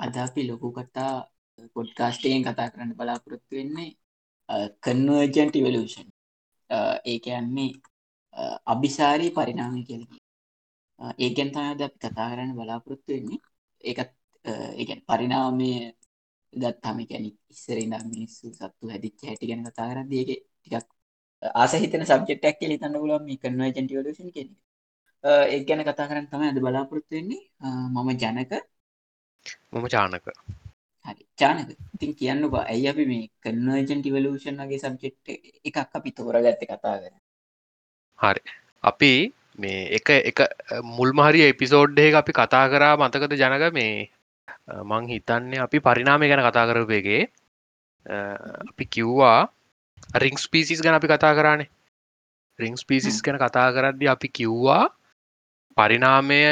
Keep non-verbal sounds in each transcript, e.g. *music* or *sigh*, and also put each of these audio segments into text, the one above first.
අද අපි ලොකු කතා පොඩ්කාස්ටයෙන් කතා කරන්න බලාපොරොත්තු වෙන්නේ කන්වර්ජන්ට ඉවලූෂන් ඒ කියන්නේ අභිසාරී පරිනාමය කියල ඒකෙන් තමද අපි කතා කරන්න බලාපොරොත්තු වෙන්නේ. ඒකත් ඒගැන් පරිනාමය ගත්තාම කැන ඉස්සරන්න මිනිස්සු සත්තු හැදිච්ච හැටි ගැන කතා කරන්න ඒක ටිකක් ආස හිතන සබ්ෙක්ටක් කියල තන්න පුලුවන් මේ කන්වර්ජන්ට ඉවලූෂන් කෙනෙ ඒ ගැන කතා කරන්න තමයි අද බලාපොරොත්තු වෙන්නේ. මම ජනක මම චානක. හරි. චානක. ඉතින් කියන්න බා ඇයි අපි මේ කන්වර්ජන් ටිවලූෂන් වගේ සබ්ජෙක්් එකක් අපි තෝරගත්ත කතා කර හරි. අපි මේ එක එක මුල්මහරි එපිසෝඩ්ඩේ අපි කතා කරා මතකද ජනක? මේ මං හිතන්නේ අපි පරිනාමය ගැන කතා කරපයගේ අපි කිව්වා රිංස් පිසිස් ගැන අපි කතා කරානේ. රිංස් පිසිස් ගැන කතා කරද්දි අපි කිව්වා පරිනාමය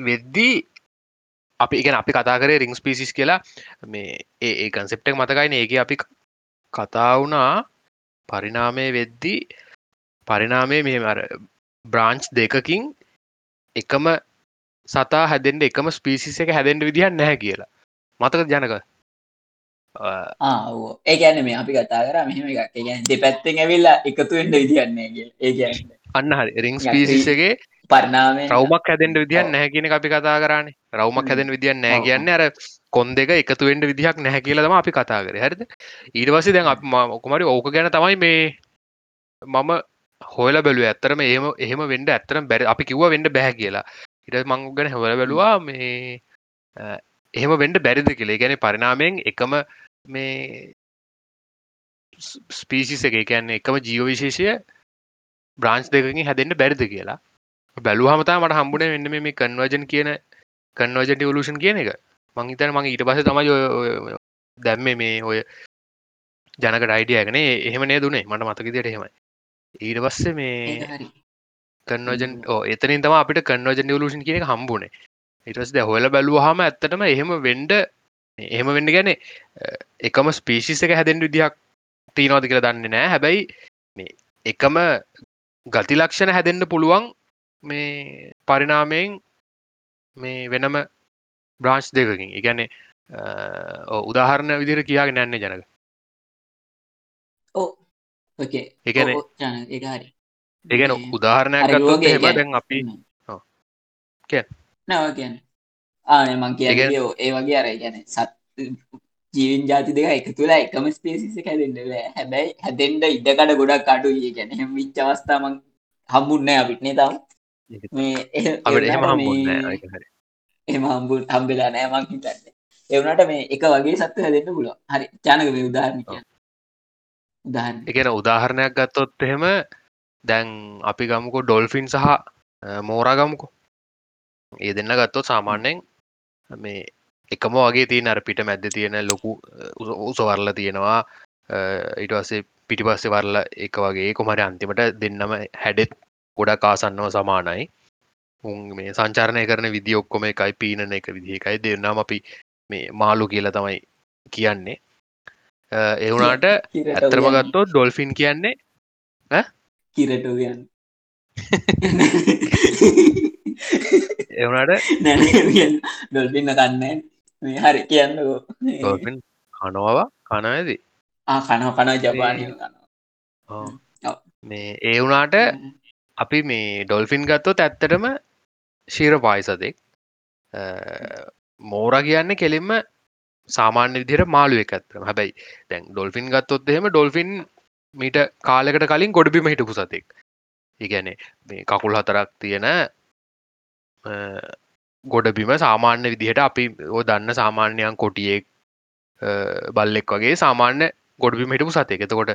වෙද්දී අපි ඉගෙන අපි කතා කරේ රිංස් පිසිස් කියලා. මේ ඒ කන්සෙප්ටක් මතකයින ඒක අපි කතා වුණා පරිනාමය වෙද්දි පරිනාමය මෙමර බ්‍රාන්ච් දෙකකින් එකම සතා හැදෙන්ට එකම ස්පිසිස එක හැදෙන්ට විදිහ නැහැ කියලා. මතක ජනක? ඒ ගැන මේ අපි කතා කර මෙහම එකක්. ගැන් දෙපැත්තෙන් ඇවිල්ලා එකතුවෙන්ට විදින්නේ ඒ අන්න හරි. රිංස් පිසිසගේ පරිනාමය රවමක් හැදෙන්ට විදිහන් නැහැ කියන අපි කතා කරන්නේ රවමක් හැදෙන් විදිහන් නෑ කියන්න අර කොන් දෙක එකතුවෙන්ට විදිහක් නැහැ කියලම අපි කතා කර. හරිද? ඊට පස්සේ දැන් අප ඔකුමරි ඕක ගැන තමයි මේ මම හොල බැලුව. ඇත්තරම ඒම එහෙම වෙන්ඩ ඇත්තරම් බැරි. අපි කිව්ව වෙන්ඩ බැහ කියලා. ඉට මං ගැන හොල බැලවා මේ එහෙම වෙන්ඩ බැරිද කියලේ. ගැන පරිනාමයෙන් එකම මේ ස්පීසිස එක. කියන්නේ එකම ජීව විශේෂය බ්‍රාන්ස් දෙකින් හැදෙන්ට බැරිද කියලා. බැලුහමතා මට හම්බුණ වෙන්න මේ කන්වර්ජන් කියන කන්වර්ජන්ට වලූෂන් කියන එක. මංහිතන මගේ ඊට පස තමයි දැම්ම මේ ඔය ජනක ඩයිඩියගන එහෙම නේ දුනේ මට මතකදිට එහෙමයි. ඊට පස්සේ මේ කන්වජන් එතනින් තම අපිට කන්වජන් වලූෂන් කියන හම්බුණේ ඉටස් ද හොල බැලූහම ඇත්තටම එහෙම වෙන්ඩ එහෙම වෙන්න ගැන එකම ස්පේසිස එක හැදෙන් විදිහක් තිීනෝද කියලා දන්නේ නෑ හැබැයි මේ එකම ගතිලක්ෂණ හැදෙන්න්න පුළුවන් මේ පරිනාමයෙන් මේ වෙනම බ්‍රාන්ච් දෙකකින්. ඉගැන්නේ උදාහරණ විදිර කියාගෙන නැන්නේ ජනක. ඕ එකන ඒගැන උදාහරණයක් එහෙම දැන් අපි නව කියන්න. ආන මං කිය ඒ වගේ අර ගැන සත් ජීවන් ජාති දෙක එක තුළ එකම ස්පේසිස හැදෙන්ට හැබැයි හැදෙන්ට ඉඩකට ගොඩක් අඩු ඒ ගැන හෙම විච්චවස්ථාමන් හම්බුන්න අපිටනේ තම් එම හම්බු හම්බෙලා නෑ මං හිතන්න. එවනට මේ එක වගේ සත්ව හැදෙන්න්න පුල හරි. චානක මේ උදාහරණ කිය උදාහරණ. එකන උදාහරණයක් ගත්තොත් එහෙම දැන් අපි ගමුකෝ ඩොල්ෆින් සහ මෝරාගමුකෝ ඒ දෙන්න ගත්තොත් සාමාන්‍යයෙන් මේ එකම වගේ තියෙන අර පිට මැද්ද තියෙන ලොකු උසවරල තියෙනවා. ඉටවස්සේ පිටි පස්සේ වරල එක වගේ. කොමරි අන්තිමට දෙන්නම හැඩෙත් ගොඩක් ආසන්නව සමානයි. උන් මේ සංචාරණය කරන විදි ඔක්කොම එකයි පීනන එක විදිහකයි දෙන්නම් අපි මේ මාලු කියලා තමයි කියන්නේ. එවුනාට ඇත්තරම ගත්තෝ ඩොල්ෆින් කියන්නේ කිරට කියන්න. එවුණට *laughs* නැ ඩොල්පින්න කන්න හරි ඩොල්ෆින් කනෝවා කනඇදී කනෝ කන ජපානය කන මේ ඒ වුනාට අපි මේ ඩොල්ෆින් ගත්තොත් ඇත්තටම ශීර පායිසදෙක් මෝර කියන්න කෙලින්ම සාමාන්‍ය විදිර මාළුව එක ඇත්තරම හැබැයි දැන් ඩොල්ෆින් ගත්තොත් එහෙම ඩොල්ෆින් මීට කාලෙකට කලින් ගොඩබිම හිටපු සතෙක්. ඉගැන මේ කකුල් හතරක් තියෙන ගොඩබිම සාමාන්‍ය විදිහට අපි ඕ දන්න සාමාන්‍යයන් කොටියෙක් බල්ලෙක් වගේ සාමාන්‍ය ගොඩබිම හිටපු සතය එතකොට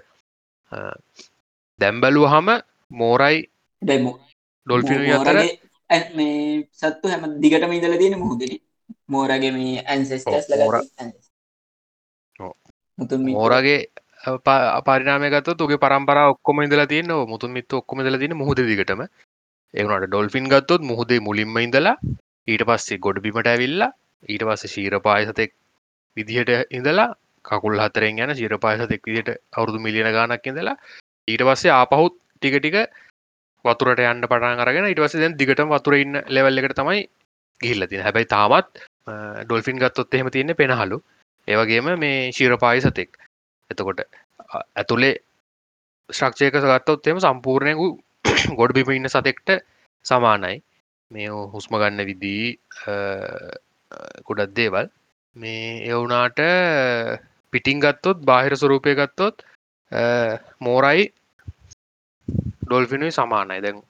දැම්බැලූ හම මෝරයි ඩැමෝ ඩොල්ෆිනු අතර මේ සත්තු හැම දිගටම ඉදල තියෙන මුහදන මෝරගේ මේ ඇන්සෙස්ටස් මෝරගේ පරිනාමකත තුගේ පරම්පර ඔක්කොම ඉදලා තියන්න මුතුන් මිත්ත ඔක්කොම දල තින මුහද දිගටම. ඒනට ඩොල්ෆින් ගත්තොත් මුහදේ මුලින්ම ඉඳලා ඊට පස්සේ ගොඩ බිමට ඇවිල්ලා ඊට පස්ස ශීර පායසතෙක් විදිහට ඉඳලා කකුල් හතරෙන් යන ශීර පායසතෙක් විදිට අවුදු මිලියන ගානක් ඉඳලා ඊට පස්සේ ආපහුත් ටික ටික වතුරට යන්න පටන් අරගෙන ඉට පස්සේ දැන් දිගට වතුර ඉන්න ලෙවල් එකට තමයි ගිහිල්ල තින හැබැයි තාමත් ඩොල්ෆින් ගත්තොත් එහෙම තියන්නේ පෙනහලු ඒවගේම මේ ශීරපායි සතෙක් එතකොට ඇතුළේ ශ්‍රක්ෂයක ගත්තොත් එම සම්පූර්ණයකු ගොඩ බිම ඉන්න සතෙක්ට සමානයි. මේ හුස්ම ගන්න විදී ගොඩත් දේවල්. මේ එවුනාට පිටිං ගත්තොත් බාහිර ස්වරූපය ගත්තොත් මෝරයි ඩොල්ෆිනුයි සමානයි. දැන්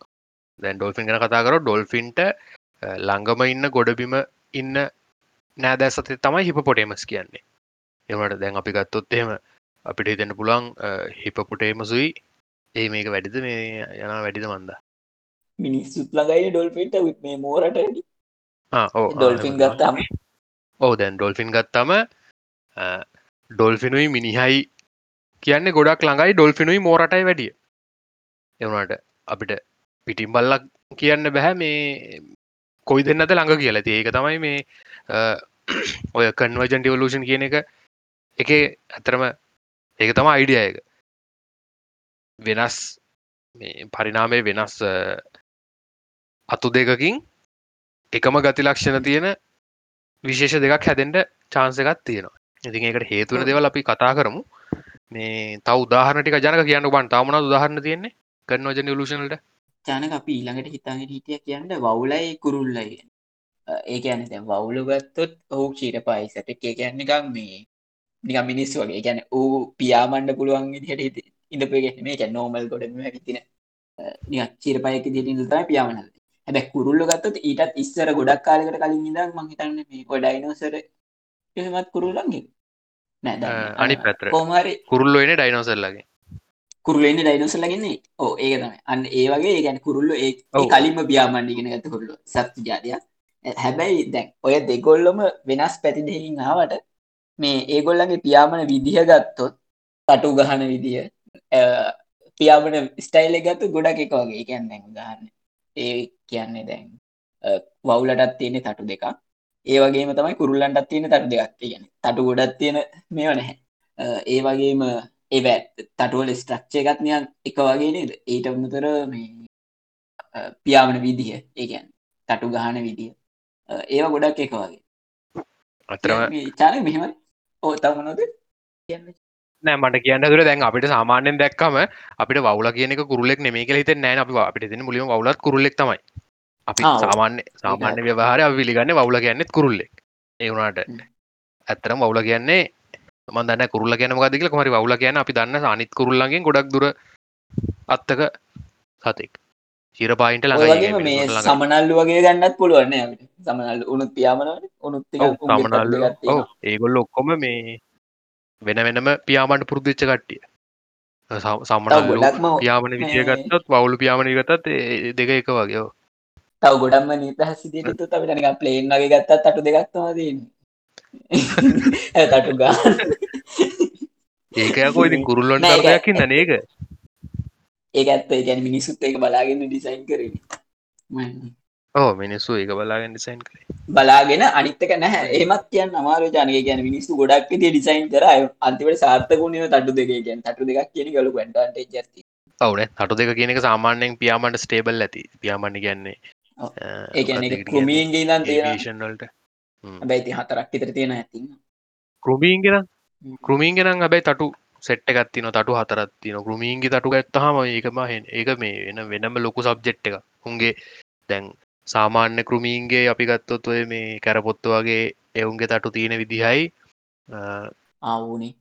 දැන් ඩොල්ෆින් ගැන කතා කර ඩොල්ෆින්ට ළඟම ඉන්න ගොඩබිම ඉන්න නෑදැ සතේ තමයි හිප පොටේමස් කියන්නේ එමට දැන් අපි ගත්තොත් එහෙම අපිට හිතන්න පුළන් හිපපුටේමසුයි. ඒ මේක වැඩිද? මේ යන වැඩිද මන්ද? මිනිස්සුත් ළඟයි ඩොල්ෆින්ට මේ මෝරට ඩොල්ෆින් ගත්තාම. ඕ දැන් ඩොල්ෆින් ගත්තම ඩොල්ෆිනුයි මිනිහයි කියන්නේ ගොඩක් ළඟයි ඩොල්ෆිනුයි මෝරටයි වැඩිය. එවනට අපිට පිටිම් බල්ලක් කියන්න බැහැ මේ කොයි දෙන්නද ළඟ කියලා. ඒක තමයි මේ ඔය කන්වර්ජන් ටිවලූෂන් කියන එක. එක ඇතරම ඒක තම අයිඩියයක වෙනස් පරිනාමය වෙනස් අතු දෙකකින් එකම ගති ලක්ෂණ තියෙන විශේෂ දෙකක් හැදෙන්ට චාන්සකත් තියෙනවා. ඉතින් ඒකට හේතුවන දෙවල් අපි කතා කරමු. මේ තව උදාහරනටික ජනක කියන්න බන් තාමන උදාහරන්න තියෙන්නේ? කරනෝජන ලූෂනට ජනක අපි ඊළඟට හිතාගෙන හිටිය කියන්න වවුලයි කුරුල්ලයි ඒක ඇන දැ වවුලු ගත්තොත් ඔහු චීර පයිසට එක කියන්නකම් මේ නික මිනිස් වගේ. ගැන ඌ පියාමණ්ඩ පුළුවන් හට ඉඳපගේ මේ නෝමල් ගොඩම හිතින චීර පයක දිට තයි පියාමන හැබැ කුරුල්ල ගත්තත් ඊටත් ඉස්සර ගොඩක් කාලකට කලින් ඉදක් මහිතන්න මේ ගොඩයිනෝසර එහෙමත් කුරුල්ලන්ගේ. නෑ අනි පැත්‍ර කෝමරි කුරුල්ලො එන ඩයිනෝසල්ලගේ කුරුලෙන්න ඩයිනෝස ලගන්නේ ඕ ඒක තම අන්න ඒ වගේ ගැන කුරුල්ල ඒ කලින්ම පියාමණ්ඩිගෙන ගත කුරුල්ල සත්තු ජාතිය හැබැයි දැන් ඔය දෙගොල්ලොම වෙනස් පැති දෙකින් ආවට මේ ඒගොල්ලගේ පියාමන විදිහ ගත්තොත් පටු ගහන විදිහ පියාමන ස්ටයිල් ගත්තු ගොඩක් එක වගේ. කියන්න දැන් ගහන්න ඒ කියන්නේ දැන් වවුලටත් තියෙන තටු දෙකක්. ඒ වගේම තමයි කුරුල්ලන්ටත් තියෙන තටු දෙකක් කියන තටු ගොඩත් තියෙන මේව නැහැ. ඒ වගේම ඒ තටුවල ස්ට්‍රක්ෂය එකත්නයක් එක වගේ නේද? ඊට අමතර මේ පියාමන විදිහ ඒකන් තටු ගහන විදිහ ඒවා ගොඩක් එක වගේ. අතරම චාන මෙහෙම ඕ තමනොද කියන්න නෑ මට කියන්න තුර දැන් අපිට සාමාන්‍යෙන් දැක්කම අපිට වවල කියන කුරලෙක් නෙමේ කල හිත නෑ අපි අපිට තින මුලිම වලත් කුරලෙක් තමයි. අපි සාමාන්‍ය සාමාන්‍ය ව්‍යවහාරය විලිගන්න වවල කියන්නෙත් කුරුල්ලෙක්. ඒවුණට ඇත්තරම් වවල කියන්නේ මන්දන්න කුරල්ල කියන මගදක මරි වවල කියන අපි දන්න අනිත් කුරුල්ලගේ ගොඩක් දුර අත්තක සතෙක්. චිර පායින්ට ළඟ මේ සමනල්ලු වගේ ගන්නත් පුළුවන්න සමනල් උනුත් පියාමනට උනුත් සමනල්ලු. ඒගොල්ල ඔක්කොම මේ වෙන වෙනම පියාමට පුරුදුච්ච කට්ටිය. සමනල්ලු පියාමන විදිය ගත්තත් වවුලු පියාමනි ගතත් දෙක එක වගේ තව ගොඩම්ම නිතහසිදට තට නික ප්ලේන් වගේ ගත්තත් අටු දෙගත්තමදන්න *laughs* තටු ගා. ඒකයකෝ ඉතින් කුරුල්ලොන් තරදයක්කින්න නේක ඒක. ඇත්ත. ගැන මිනිසුත් එක බලාගෙන ඩිසයින් කරන ඕ මිනිස්සු ඒක බලාගෙන ඩිසයින් කර. බලාගෙන අනිත්තක නැහැ. ඒමත් කියන්න අමාර ජනය ගැන මිනිස්සු ගොඩක් ති ඩිසයින් කර. අන්තිවට සාර්ථකුණ තටු දෙක ගැන් තටු දෙක් කියන ගලු ට ජති ඔවන තටු දෙක කියනක සාමාන්‍යයෙන් පියාමට ස්ටේබල් ඇති. පියාමණි කියන්නේ ඒ ක්‍රමීන්ගේ නම් ඒෂන්වලට බැයිති හතරක් ඉතර තියෙන ඇති කෘමීන්ගෙන කෘමීන්ගෙනම් හැබැයි තටු සෙට්ට ගත්තින තටු හතරත්තින කෘමීන්ගේ තටු ඇත්තහම ඒකම ඒක මේ වෙන වෙනම ලොකු සබ්ජෙට් එක උන්ගේ දැන් සාමාන්‍ය කෘමීන්ගේ අපි ගත්තොත් ඔය මේ කැරපොත්තු වගේ එවුන්ගේ තටු තියෙන විදිහයි. ආවුනේ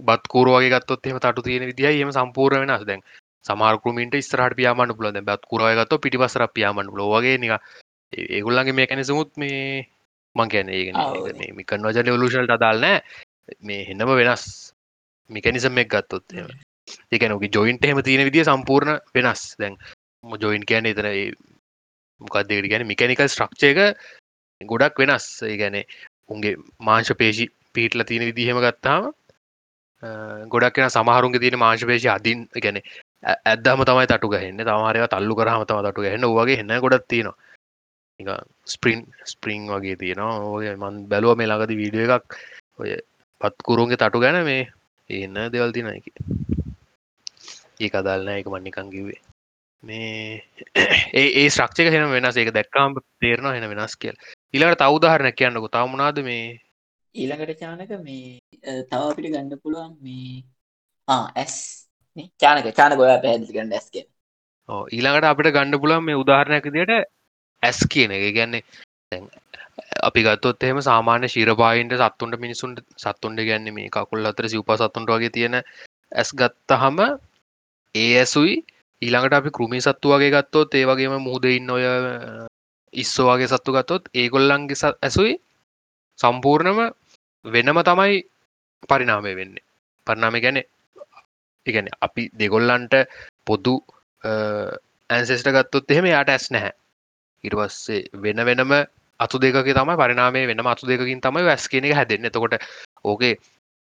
බත් කූරුවගේ ගත්තොත් එම තටු තියෙන විදිහයි. එම සම්පූර් වෙනස්. දැන් සමාර්කෘමීන්ට ස්රහට පියාමන්න පුල බත් කුරගත්ත පිටිපසර පියාමන්න ලෝවගේ නික ඒගුල්ලන්ගේ මේ කැනසමුත් මේ මං කියන ඒ මිකන් වජල ඔලුෂල්ට අදාල්නෑ මේ හෙන්නම වෙනස් මිකැනිසම් එක් ගත්තොත් ඒකනක ජොයින්ට එහෙම තියෙන විදිිය සම්පූර්ණ වෙනස්. දැන් ජොයින් කියන එතන මොකක්දකට ගැන මිකැනිකල් ස්ට්‍රක්ෂයක ගොඩක් වෙනස්. ඒ ගැන උන්ගේ මාංශ පේශි පීටල තියෙන විදිහෙම ගත්තාම ගොඩක් වෙන සමහරුන්ගේ තියෙන මාංශ පේශි අදින් ගැන ඇදම තමයි තටු ගහන්න. තමාරය තල්ලු කරහම තම තටු ගහන්න. වගේ හෙන්න ගොඩත් තියෙනවා. ස්පරින් ස්පරිං වගේ තියෙනවා. ඔය මන් බැලුව මේ ළඟද වීඩිය එකක්. ඔය පත්කුරුන්ගේ තටු ගැන මේ එන්න දෙවල් තින එක ඒ අදල්න එක මන්නිකං කිවේ මේ ඒ ශ්‍රක්ෂක හෙන වෙනස් ඒක දැක්කාම් තේරනවා හෙන වෙනස් කියල්. ඉළඟට තවදාහරණ කියන්නකු තාමනාද මේ? ඊළඟට චානක මේ තව අපිට ගන්න පුළුවන් මේ ඇස් චානක චාන ගොයා පැහැදිලි කරන්න ඇස්ක ඊළඟට අපිට ගණ්ඩ පුලන් මේ උදාහරණයක් දිට ඇස් කියන එක. ගැන්නේ අපි ගත්තොත් එහෙම සාමාන්‍ය ශිරපායින්ට සත්තුන්ට මිනිසුන්ට සත්තුන්ට ගැන්න මේ කකුල් අතර සිවප සත්තුන්ට වගේ තියෙන ඇස් ගත්තහම ඒ ඇසුයි ඊළඟට අපි කෘමි සත්තු වගේ ගත්තොත් ඒ වගේම මුහදඉන්න ඔය ඉස්සෝවාගේ සත්තු ගත්තොත් ඒගොල්ලන්ගේ ඇසුයි සම්පූර්ණම වෙනම තමයි පරිනාමය වෙන්නේ. පරිනාමය ගැන ඉගැන අපි දෙගොල්ලන්ට පොදු ඇන්සෙස්ට ගත්තොත් එහෙම යාට ඇස් නැහැ. ඉටවස්සේ වෙන වෙනම අතු දෙක තම පරිනාමේ වෙන අතු දෙකින් තමයි වැස් කියන එක හැදෙන්න. තකොට ඕකේ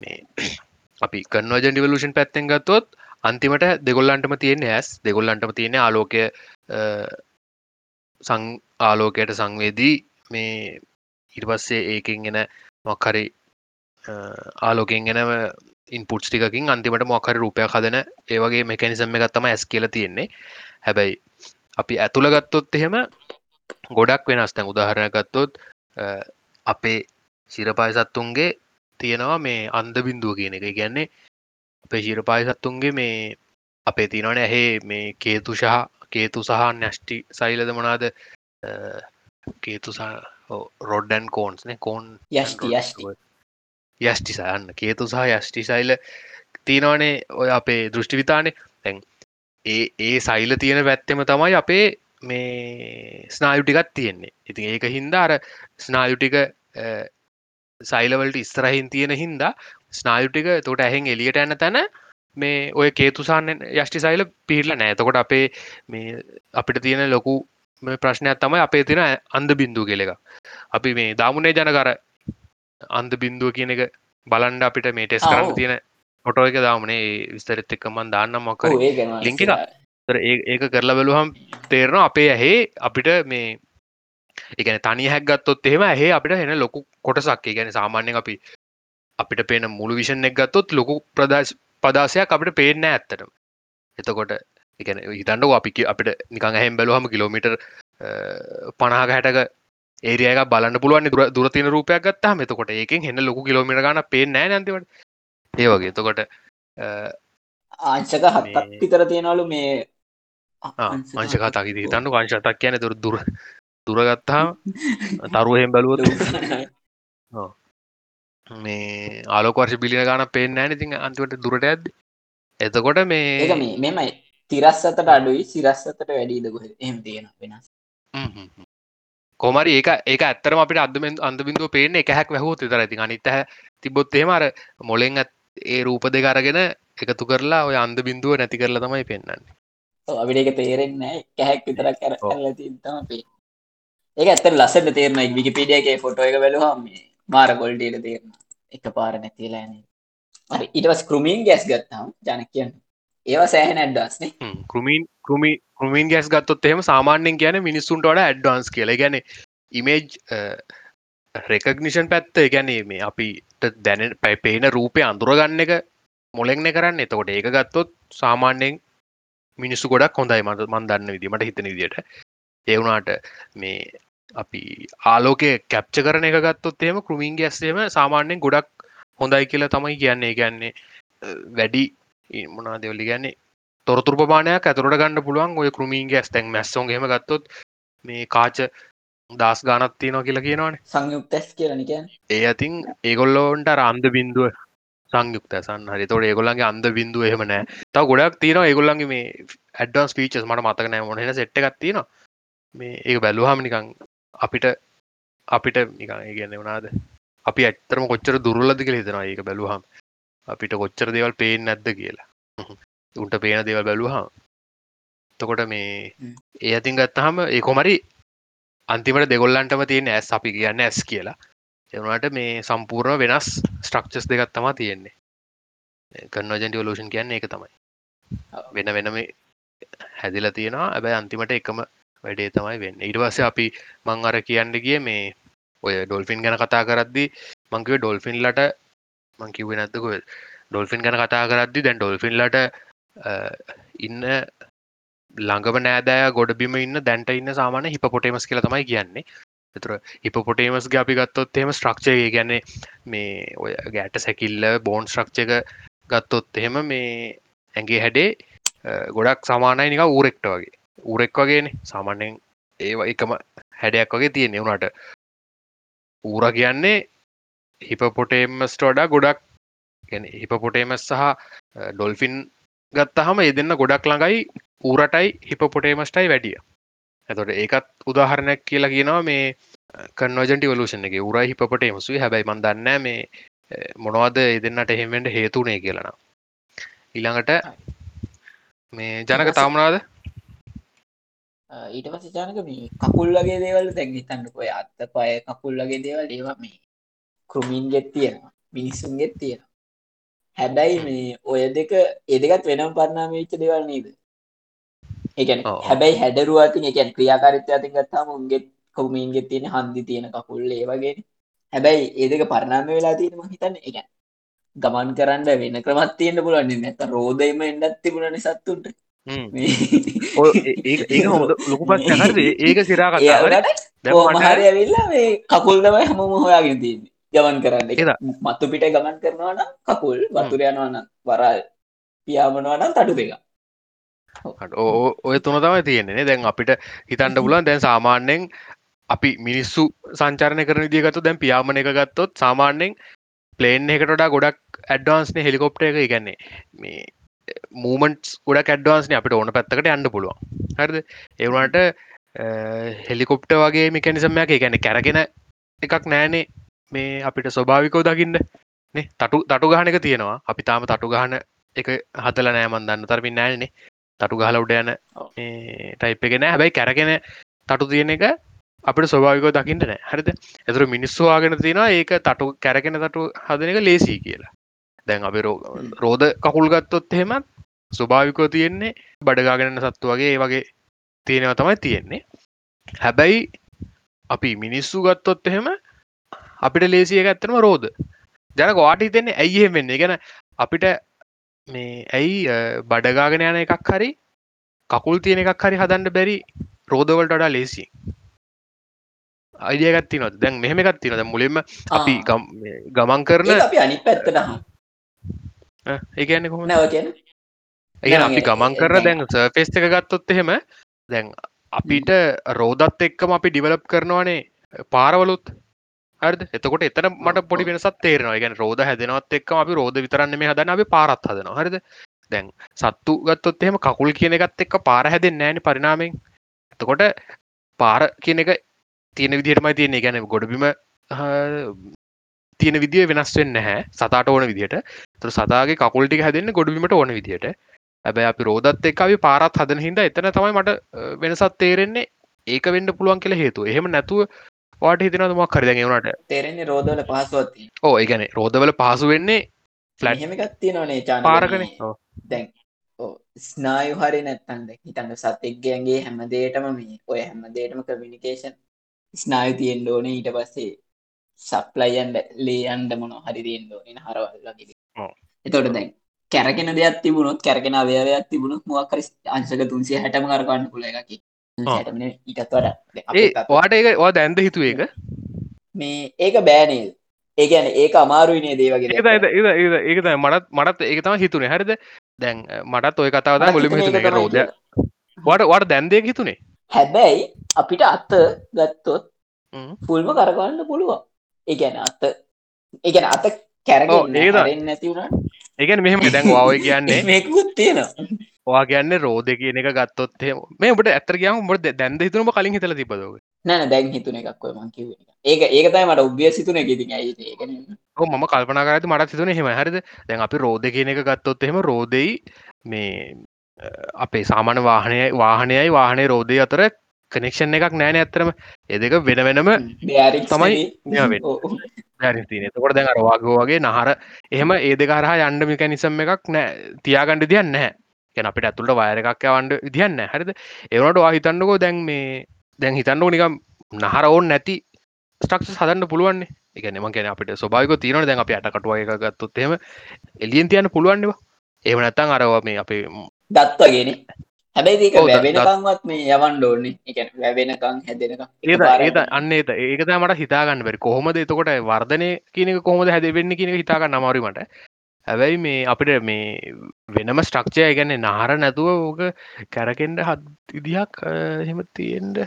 මේ *coughs* අපි කන්වජන් ඩිවලූෂන් පැත්තෙන් ගත්තොත් අන්තිමට දෙගොල්ලන්ටම තියෙන ඇස්. දෙගොල්ලන්ටම තියෙන ආලෝකය සං ආලෝකයට සංවේදී මේ ඉට පස්සේ ඒකෙන් එෙන මොක්හරි ආලෝකෙන් එනම ඉන්පුට්ස් ටිකින් අන්තිමට මොක්හරි රූපයක් හදන ඒවගේ මෙකැනිසම් එකත්තම ඇස් කියල තියෙන්නේ. හැබැයි අපි ඇතුළ ගත්තොත් එහෙම ගොඩක් වෙනස්. තැන් උදාහරණ ගත්තොත් අපේ සිරපාය සත්තුන්ගේ තියෙනවා මේ අන්ද බින්දුව කියන එක. ගැන්නේ අපේ ශිරපාය සත්තුන්ගේ මේ අපේ තිනවන ඇහේ මේ කේතු සහ කේතු සහ නැෂ්ටි සයිලද මනාද? කේතු රොඩ්ඩන් කෝන්ස්න කෝන් යෂ්ටි යෂ්ටිසයන්න කේතු සහ යෂ්ටි සයිල තිනවනේ ඔය අපේ දෘෂ්ටි විතානේ. තැන් ඒ ඒ සයිල තියෙන පැත්තෙම තමයි අපේ මේ ස්නායුටිකත් තියෙන්නේ. ඉතින් ඒක හින්දා අර ස්නායුටික සයිලවලට ඉස්තරහින් තියෙන හින්දා ස්නායුටික තොට ඇහෙන් එලියට ඇන්න තැන මේ ඔය කේතුසාන්න යෂ්ටි සයිල පිහිල්ල නෑතකොට අපේ මේ අපිට තියෙන ලොකු ප්‍රශ්නයක් තමයි අපේ තින අන්ද බින්දු කෙලෙක අපි මේ දාමුණේ ජනකර අන්ද බින්දුව කියන එක බලන්ඩ අපිට මේ ටෙස් කරන්න තියෙන ොටෝ එක දාමනේ විස්තරත් එක්කමන් දාන්න මොක ලිංක ඒක කරලා බලුහම් තේරනවා අපේ ඇහේ අපිට මේ එකන තනි හැක්ගත්තොත් එහෙම ඇහේ අපිට හෙන ලොකු කොටසක්. ගැන සාමාන්‍යෙන් අපි අපිට පේන මුළු විෂන් එක් ගත්තොත් ලොකු ප්‍රදශ පදාසයක් අපිට පේන්න ඇත්තටම. එතකොට එකන හිතන්ඩ අපි අපිට නිකං හැම් බැලුහම කිලෝමිට පනාග හැටක ඒරයක බලන්න පුළුවන් දුර දුරතින රූපයක් ගත්තා මෙතකොට ඒකෙන් හෙන්න ලොකු කිලෝමිට ගන පේ නෑ නතිවට ඒ වගේ. එතකොට ආංශක හත්තක් විතර තියෙනවලු මේ අංශ කතාකි හිතන්න වංශතක් කියන දුර දුර දුරගත්තා *laughs* තරුවහෙම බැලුවතු *laughs* මේ ආලෝකවර්ශ බිලින ගන පේෙන් ෑන ඉතින් අන්තිවට දුරට ඇද එතකොට මේ මෙමයි. තිරස්සතට අඩුයි සිරස්සතට වැඩීද ගොහ එම තියෙන වෙනස්. කොමරි ඒක ඒක ඇත්තරම අපිට අදම අන්දබින්දුව පේන එක හැක් වැහෝ තර ඇති අනිත තිබොත් එහෙම අර මොලෙන් ඇත් ඒ රූප දෙක අරගෙන එකතු කරලා ඔය අන්ද බින්දුව නැති කරලා තමයි පෙන්න්නන්නේ අපිට එක තේරෙන්නේ කැහැක් විතරක් කර කරලා තිතම පේ ඒක ඇත්තර ලස්සට තේරන විකිපිඩියගේ ෆොටෝ එක වැලුහම මාර කොල්ඩට තේරන එක පාර නැතිලාන හරි ඉටවස් කෘමීන් ගැස් ගත්තාම් ජන කියන්න. ඒවා සෑහන ඇඩ්ඩස්නේ කෘමීන් කෘමි කෘමීන් ගැස් ගත්තොත් එහෙම සාමාන්‍යෙන් කියන මිනිස්සුන්ට වඩ ඇඩ්වාන්ස් කියල. ගැන ඉමේජ් රෙකගනිෂන් පැත්ත ගැනේ මේ අපිට දැන පැපේන රූපය අඳුරගන්න එක මොලෙක්න කරන්න. එතකොට ඒක ගත්තොත් සාමාන්‍යයෙන් මිනිස්සු ගොඩක් හොඳයි මට මන්දන්න විදිමට හිතන විදිට ඒවුනාට මේ අපි ආලෝකය කැප්ච කරන එක ගත්තොත් එම කෘමින් ගැස්සේම සාමාන්‍යයෙන් ගොඩක් හොඳයි කියලා තමයි කියන්නේ. ගැන්නේ වැඩි මොනා දෙවලි ගැන්නේ තොරතුර ප්‍රමාණයක් ඇතුරට ගන්න පුළුවන් ඔය කෘමීන් ගැස් තැන් මැස්සොන් හෙම ගත්තොත් මේ කාච දස් ගානත් තියනවා කියලා කියනවානේ. සංයුක්තැස් කියලනික ඒ අතින් ඒගොල්ලෝන්ට අන්ද බින්දුව සංයුක්ත සන් හරි. තොට ඒගොල්ලන්ගේ අන්ද බින්දුව එහෙම නෑ. තව ගොඩක් තියෙන ඒගොල්ලන්ගේ මේ ඇඩ්ඩන්ස් පීචස් මට මතක නෑ මොහෙන සෙට්ට එකක් තියෙන මේ ඒ බැලුහම නිකං අපිට අපිට කියන්න වනාද අපි ඇත්තරම කොච්චර දුරලද කියල හිතෙනවා ඒක බැලුහම් අපිට කොච්චර දේවල් පේෙන් නැද්ද කියලා. *laughs* උන්ට පේන දේවල් බැලුහම් තකොට මේ ඒ අතින් ගත්තහම ඒ කොමරි අන්තිමට දෙගොල්ලන්ටම තියෙන ඇස් අපි කියන්න ඇස් කියලා. එවනට මේ සම්පූර්ණ වෙනස් ස්ට්‍රක්චස් දෙකත් තමා තියෙන්නේ. කන්නජන්ටි ලෝෂන් කියන්න එක තමයි. වෙන වෙනම හැදිල තියෙනවා. ඇබැයි අන්තිමට එකම වැඩේ තමයි වෙන්න. ඉටවස්ස අපි මං අර කියන්න ගිය මේ ඔය ඩොල්ෆින් ගැන කතා කරද්දි මංකිව ඩොල්ෆින්ලට මංකිව නැත්තක ඩොල්ෆින් ගැන කතා කරද්දි දැන් ඩොල්ෆින්ලට ඉන්න ළඟම නෑදෑ ගොඩ බිම ඉන්න දැන්ට ඉන්න සාමාන හිප පොටේමස් කියල තමයි කියන්නේ. එතුර හිපපොටේමස්ගේ අපි ගත්තොත් එහෙම ස්ට්‍රක්ෂය ගැන්නේ මේ ඔය ගෑට සැකිල්ල බෝන් ශ්‍රක්ෂක ගත්තොත් එහෙම මේ ඇගේ හැඩේ ගොඩක් සමානයි නික ඌරෙක්ට වගේ. ඌරෙක් වගේන. සාමාන්‍යෙන් ඒවා එකම හැඩයක් වගේ තියෙන වුණට ඌර කියන්නේ හිපපොටේමස්ට වඩා ගොඩක් හිපපොටේමස් සහ ඩොල්ෆින් ගත්තහම ඒ දෙන්න ගොඩක් ළඟයි ඌරටයි හිපපොටේමස්ටයි වැඩිය. ඇතොට ඒකත් උදාහරණයක් කියලා කියනවා මේ කන්වජන්ටි වලූෂන් එක. උරයි හිපටේමසුයි හැබැයි මන් දන්න මේ මොනවද ඒ දෙන්නට එහෙමෙන්ට හේතුනේ කියලන ඊළඟට මේ ජනක තාමනාද ඊට පස්ස ජානක මේ කකුල් වගේ දේවල් දැන් හිතන්නකොය අත්ත පය කකුල් වගේ දේවල් ඒවා මේ කෘමීන් ගෙත් තියෙනවා මිනිස්සුන් ගෙත් තියෙනවා. හැබැයි මේ ඔය දෙක එදකත් වෙනම් පරණාම වෙච්ච දෙවල් නීද? ඒකන හැබැයි හැඩරුවතින් එකන් ක්‍රියාකාරිත්‍ය අතින් ගත්තාම උන්ගේ කවමීන්ගේ තියෙන හන්දි තියෙන කකුල් ඒ වගේ හැබැයි ඒදක පරණාම වෙලා තියෙනම හිතන්න. එක ගමන් කරන්න වෙන ක්‍රමත් තියෙන්න්න පුලන්න නැත රෝධයම එන්නත් තිබුණන සත්තුන්ට *laughs* ඒ හොද ලොකු පස් ඒක සිරාගට මහරය ඇවිල්ලා මේ කකුල් තමයි හම හොයාගෙන තියන්නේ. ගමන් කරන්න. එක මත්තු පිට ගමන් කරනවාන කකුල් වතුරයනවන වරල් පියාමනවනම් තටු දෙක ඔය තුන තමයි තියෙන්නේ දැන් අපිට හිතන්ඩ පුලන් දැන් සාමාන්‍යෙන් අපි මිනිස්සු සංචරය කරන දිගත්තු දැන් පියාමන එක ගත්තොත් සාමාන්‍යෙන් ප්ලේන් එකටඩා ගොඩක් ඇඩ්වාන්ස්න හෙලිකොප්ට එක. ඉගන්නේ මේ මූමන්ට් ගොඩක් ඇඩ්වාන්ස්න අපිට ඕන පැත්තකට යන්න පුළුවන්. හරිද? ඒවුණට හෙලිකොප්ට වගේ මිකැනිසම්මයක් ගැන කැරගෙන එකක් නෑනේ මේ අපිට ස්වභාවිකෝ දකින්න. නේ? තටු තටු ගහන එක තියෙනවා. අපි තාම තටු ගහන එක හදල නෑමන් දන්න තරමින් නෑනේ තටු ගහල උඩ යන ටයිප් එක නෑ. හැබැයි කැරගෙන තටු තියෙන එක අපට ස්වභාවිකෝ දකිට නෑ. හරිද? ඇතුර මිනිස්සුවාගෙන තියෙනවා. ඒක තටු කැරගෙන තටු හදන එක ලේසි කියලා. දැන් අපි රෝධ කකුල් ගත්තොත් එහෙමත් ස්වභාවිකෝ තියෙන්නේ බඩගාගෙනන්න සත්තු වගේ ඒ වගේ තියෙනව තමයි තියෙන්නේ. හැබැයි අපි මිනිස්සු ගත්තොත් එහෙම අපිට ලේසිය ඇත්තනම රෝධ ජනක වාට හිතෙන්නේ ඇයිහෙම වෙන්නේ? ගැන අපිට මේ ඇයි බඩගාගෙන යන එකක් හරි කකුල් තියෙන එකක් හරි හදන්න බැරි රෝධවලට වඩා ලේසි අයිඩියගත්ති නොත් දැන් මෙහෙම එකත්ති නොද මුලින්ම අපි ගමන් කරන අපි අනි පැත්තට නැව කියන ඒ අපි ගමන් කරන දැන් සර්ෆෙස් එක ගත්තොත් එහෙම දැන් අපිට රෝදත් එක්කම අපි ඩිවලප් කරනවානේ පාරවලුත්. හරද? එතකොට එතන මට පොඩි වෙනසත් තේරෙනවා. ගැන රෝධ හැදෙනවත් එක්කම අපි රෝධ විතරන්න මේ හදන අපි පාරත් හදනවා. හරිද? දැන් සත්තු ගත්තොත් එහෙම කකුල් කියන එකත් එක්ක පාර හැදෙන් නෑන පරිනාමෙන් එතකොට පාර කියන එක තියෙන විදිහටමයි තියෙන්නේ. ගැන ගොඩබිම තියෙන විදිිය වෙනස් වෙන්න හැ සතාට ඕන විදිහට තුර සතාගේ කකුල්ටි හැදන්න ගොඩබීමට ඕන විදිහට ඇබැ අපි රෝදත් එක් අපි පාරත් හදන හිද එතන තමයි මට වෙනසත් තේරෙන්නේ. ඒක වෙන්න පුළුවන් කියල හේතු එහෙම නැතුව වාට හිතනද මක් කරද වුණට? තේරෙන්නේ රෝධවල පහසුවත්ති ඕ ඒගැන රෝධවල පහසු වෙන්නේ ෆලට්හෙමකත් තියෙනවනේ චා පාරකන. දැන් ස්නායු හරි නැත්තන්ද හිතන්න සතෙක්ගයන්ගේ හැමදේටම මේ ඔය හැමදේටම කමිනිිකේෂන් ස්නායු තියෙන් ඕන. ඊට පස්සේ සප්ලයින්ඩ ලේයන්ඩ මොන හරි තියෙන් ඕන හරවල්ලගේ එතොට දැන් කැරගෙන දෙයක් තිබුණොත් කැරගෙන අවයවයක් තිබුණුත් මොක්කර අංශක තුන්සිය හැටම කරගන්න පුල එකකි ඊටත් වඩ. වාට ඒක වා දැන්ද හිතුව ඒක? මේ ඒක බෑනේල් ඒකන ඒක අමාරුයිනේ දේවගේ ඒක මටත් මටත් ඒක තම හිතුනේ. හරිද? දැන් මටත් ඔය කතාවද මුලිම හිතුනේ. රෝධය වට වට දැන්දය හිතුනේ? හැබැයි අපිට අත්ත ගත්තොත් පුල්ම කරගන්න පුළුවන් ඒගැන අත්ත ඒගැන අත කැරගෙන ඒ නැතිවුණ. ඒගැන මෙහෙම දැන් වාවය කියන්නේ *laughs* මේකුත් තියෙනවා. වා කියන්න රෝධ කියන එක ගත්තොත් මේ ඔබට ඇතර කියම ොට දැන්ද හිතුනම කලින් හිතල තිබදව නැන දැන් හිතුන එකක්ව මං කිව ඒක ඒකතයි මට උබිය සිතුන එක ති ඒකන මම කල්පනාගරත මට සිතුන හෙම හරිද? දැන් අපි රෝධ කියන එක ගත්තොත් එහෙම රෝධයි මේ අපේ සාමාන වාහනය වාහනයයි වාහනය රෝධය අතර කනෙක්ෂන් එකක් නෑන ඇත්තරම එදක වෙන වෙනම තමයි කොට දැන් අරවාගෝ වගේ නහර. එහෙම ඒදකරහා යන්ඩ මිකැනිසම් එකක් නෑ තියාගණ්ඩ තියන්න ගැන අපිට ඇතුළට වයර එකක් යවන්ඩ දියන්න හරිද? එවනට වා හිතන්නකෝ දැන් මේ දැන් හිතන්නක නිකම් නහර ඕන් නැති ස්ටක්ෂ හදන්න පුළුවන්නේ එකනම ගැන අපිට ස්වභාවික තියනට දැන් අප අටකටුව එක ගත්තොත්තෙම එලියෙන් තියන්න පුළුවන්නවා ඒම නැත්තන් අරවා මේ අපේ දත්වගෙන හැබැයි ඒක වැැබෙනකංවත් මේ යවන් ඩෝනි එක වැැබෙනකං හැදෙනක පාර ඒද අන්න ඒත ඒකත මට හිතාගන්න බැරි. කොහොමද එතකොට වර්ධනය කියනක කොහොමද හැදවෙන්න කියන හිතාගන්න අමාරුමට හැබැයි මේ අපිට මේ වෙනම ස්ට්‍රක්ෂය ගැන නාර නැතුව ඕක කැරකෙන්ඩ හත් ඉදිහක් එහෙම තියෙන්ට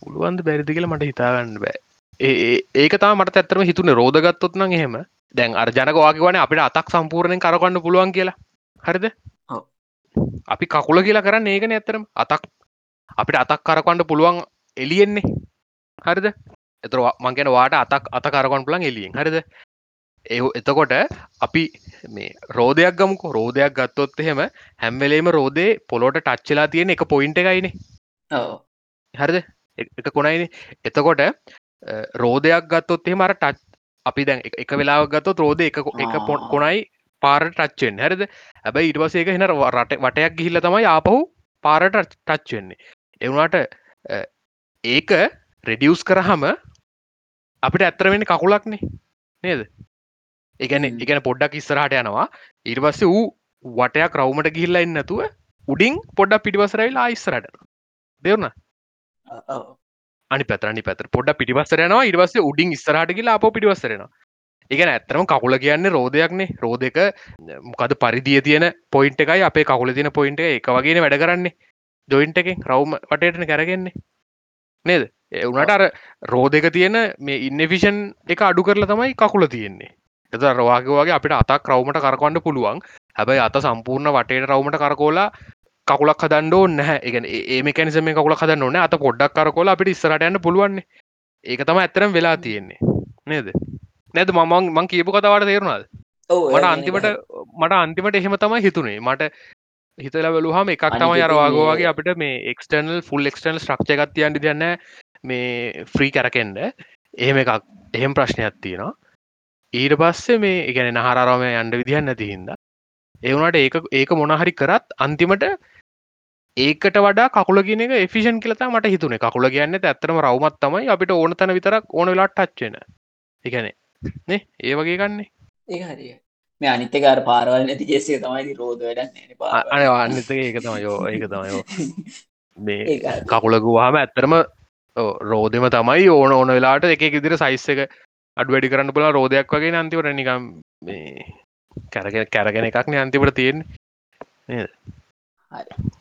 පුළුවන්ද බැරිදි කියලා මට හිතාගන්න බෑ. ඒ ඒක තම මට ඇත්තරම හිතුන. රෝධගත්තොත් නම් එහෙම. දැන් අර්ජනක වාගේවන අපිට අතක් සම්පූර්ණයෙන් කරකන්න පුළුවන් කියලා. හරිද. අපි කකුල කියලා කරන්න ඒකන ඇත්තරම අතක්. අපිට අතක් කරකවන්න පුළුවන් එලියෙන්නේ හරිද? එතර මංගෙන වාට අතක් අත කරකොන් පුලන් එලියෙන් හරිද? ඒ එතකොට අපි මේ රෝධයක් ගමුක. රෝධයක් ගත්තොත් එහෙම හැම්වෙලේම රෝධය පොලොට ටච්චලා තියෙන එක පොයින්ට එකයිනේ හරිද? එක කොනයින එතකොට රෝධයක් ගත්තොත් එහෙම අර ටච් අපි දැන් එක- වෙලාවක් ගත්තොත් රෝධ එක එක පො- ආ. කොනයි පාරට ටච්චෙන් හරිද? හැබැයි ඉටවසේක හෙන රට වටයක් ගිහිල්ල තමයි ආපහු පාරට ටච්චෙන්නේ එවුණට ඒක රෙඩියස් කරහම අපිට ඇත්තරවෙන්න කකුලක්නේ. නේද? එකන. එකන පොඩ්ඩක් ඉස්සරහට යනවා. ඉරිවස්ස වූ වටයක් රවමට ගිහිල්ලා ඉන්නතුව උඩින් පොඩ්ඩක් පිටිවසරයිල් ආයිස්සරට දෙවුණ අනි පැතරනි පැතර පොඩ පිටිවස්සරයනවා ඉරිවස්ස උඩින් ස්රහටගලා අප පිටිවස්සරෙන එකන ඇත්තරම කකුල කියන්නේ රෝධයක්නේ රෝධක මොකද පරිදිය තියෙන පොයින්ට එකයි අපේ කකුල තින පොයින්ට එක වගේ වැඩ කරන්නේ. ජොයින්ට එකෙන් රවම වටේටන කරගෙන්නේ. නේද? එවුනට අර රෝධක තියෙන මේ ඉන්නෆිෂන් එක අඩු කරලා තමයි කකුල තියෙන්නේ. එත රවාගේවාගේ අපිට අතක් රවමට කරකවන්න පුළුවන්. හැබැයි අත සම්පූර්ණ වටේට රවමට කරකෝලා කකුලක් හදන්නෝ නැහැ. එකන ඒමකැනිසම කකුල හදන්න ඕන අත පොඩ්ඩක් කරකොල අපිට ඉස්සරටයන්න පුළුවන් ඒක තම ඇත්තරම් වෙලා තියෙන්නේ. නේද? නැද? මමන් මං කියපු කතවට තේරුණාද? මට අන්තිමට මට අන්තිමට එහෙම තමයි හිතුනේ. මට හිතල බලහම එකක් අනිත් තම ඉතින් අරවාගෝවාගේ අපිට මේ එක්ස්ටර්නල් ෆුල් එක්ස්ටර්නල් ශ්‍රක්ෂ ගත්තියන්ට දන්න මේ ෆ්‍රී කැරකෙන්ඩ එහෙම එකක් එහෙම ප්‍රශ්නයක් තියෙනවා. ඊට පස්සේ මේ එකන නහරාරම අන්ඩ විදිහන්න නැති හින්ද ඒවනට ඒක ඒක මොනහරි කරත් අන්තිමට ඒකට වඩා කකුල කියන එක එෆිෂන් කියලතා මට හිතුනේ. කකුල කියන්න ඇත්තරම රවමත් තමයි අපිට ඕන තැන විතරක් ඕන වෙලාට ටච්චෙන එකන නේ? ඒ වගේ ගන්නේ? ඒ හරිය මේ අනිතකාර පාරවල් නැති ජෙසිය තමයි රෝධ වැඩන්න අන අන්නත ඒක තම යෝ ඒක තමයෝ *laughs* මේ හරි. කකුලගවාම ඇත්තරම රෝධම තමයි ඕන ඕන වෙලාට එක ඉදිර සයිස්ස එක අඩ වැඩි කරන්න පුලා රෝධයක් වගේ අන්තිවට නිකම් මේ කැරගෙන කැරගෙන එකක්න අන්තිවට තියෙන්